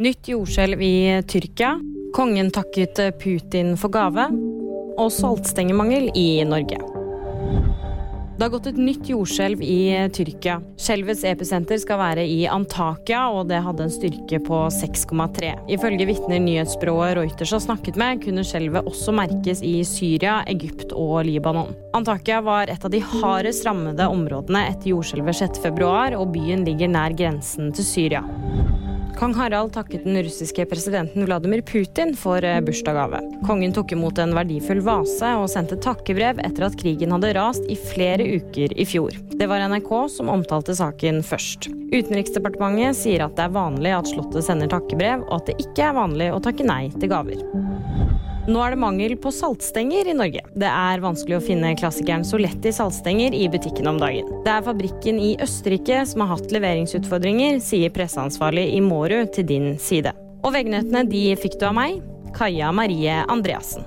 Nytt jordskjelv i Tyrkia. Kongen takket Putin for gave. Og saltstengemangel i Norge. Det har gått et nytt jordskjelv i Tyrkia. Skjelvets episenter skal være i Antakya, og det hadde en styrke på 6,3. Ifølge vitner nyhetsbyrået Reuters har snakket med, kunne skjelvet også merkes i Syria, Egypt og Libanon. Antakya var et av de hardest rammede områdene etter jordskjelvet 6.2, og byen ligger nær grensen til Syria. Kong Harald takket den russiske presidenten Vladimir Putin for eh, bursdagsgave. Kongen tok imot en verdifull vase og sendte takkebrev etter at krigen hadde rast i flere uker i fjor. Det var NRK som omtalte saken først. Utenriksdepartementet sier at det er vanlig at Slottet sender takkebrev, og at det ikke er vanlig å takke nei til gaver. Nå er det mangel på saltstenger i Norge. Det er vanskelig å finne klassikeren Soletti saltstenger i butikken om dagen. Det er fabrikken i Østerrike som har hatt leveringsutfordringer, sier presseansvarlig i Mårud til din side. Og VG-nyhetene de fikk du av meg, Kaja Marie Andreassen.